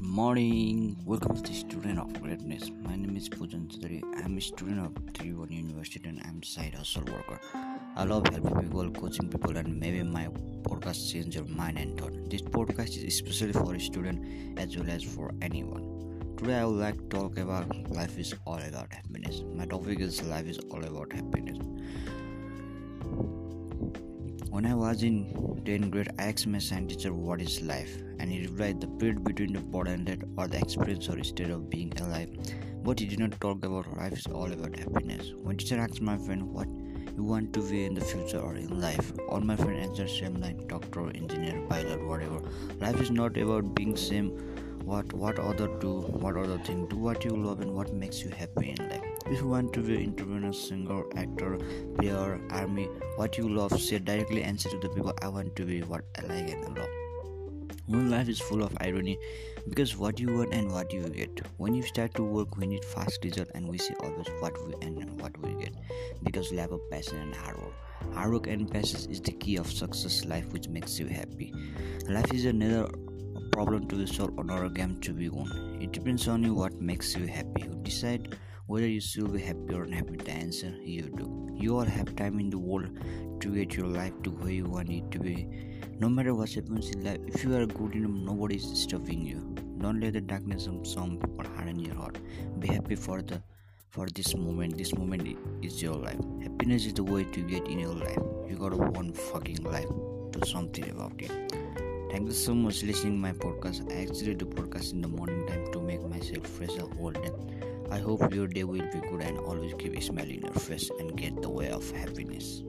morning. Welcome to the Student of Greatness. My name is Pujan Chudhary. I'm a student of Tribhuvan University and I'm a side hustle worker. I love helping people, coaching people, and maybe my podcast change your mind and thought. This podcast is especially for a student as well as for anyone. Today I would like to talk about life is all about happiness. My topic is life is all about happiness. When I was in 10th grade, I asked my science teacher what is life, and he replied the period between the born and death or the experience or state of being alive. But he did not talk about life is all about happiness. When teacher asked my friend what you want to be in the future or in life, all my friend answered same like doctor, engineer, pilot, whatever. Life is not about being same what what other do, what other thing. Do what you love and what makes you happy in life. If you want to be an entrepreneur, singer, actor, player, army, what you love, say directly answer to the people I want to be what I like and love. When life is full of irony because what you want and what you get. When you start to work, we need fast result and we see always what we and what we get because lack of passion and hard work. Hard work and passion is the key of success life which makes you happy. Life is another problem to be solved or another game to be won. It depends on you what makes you happy. You decide whether you should be happy or unhappy, the answer you do. You all have time in the world to get your life to where you want it to be. No matter what happens in life, if you are good enough, nobody is stopping you. Don't let the darkness of some people harden your heart. Be happy for the for this moment. This moment is your life. Happiness is the way to get in your life. You got one fucking life. Do something about it. Thank you so much listening my podcast. I actually do podcast in the morning time to make myself fresh all day. I hope your day will be good and always keep a smile in your face and get the way of happiness.